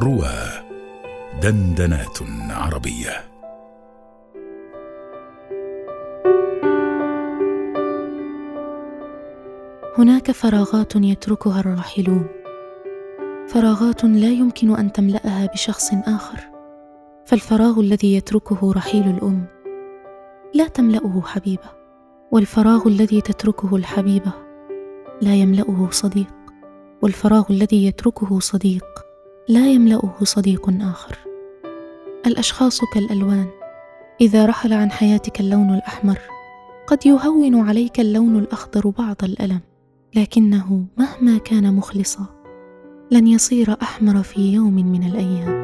روى دندنات عربية. هناك فراغات يتركها الراحلون. فراغات لا يمكن أن تملأها بشخص آخر. فالفراغ الذي يتركه رحيل الأم لا تملأه حبيبة والفراغ الذي تتركه الحبيبة لا يملأه صديق. والفراغ الذي يتركه صديق لا يملأه صديق آخر. الأشخاص كالألوان. إذا رحل عن حياتك اللون الأحمر قد يهون عليك اللون الأخضر بعض الألم لكنه مهما كان مخلصا لن يصير أحمر في يوم من الأيام.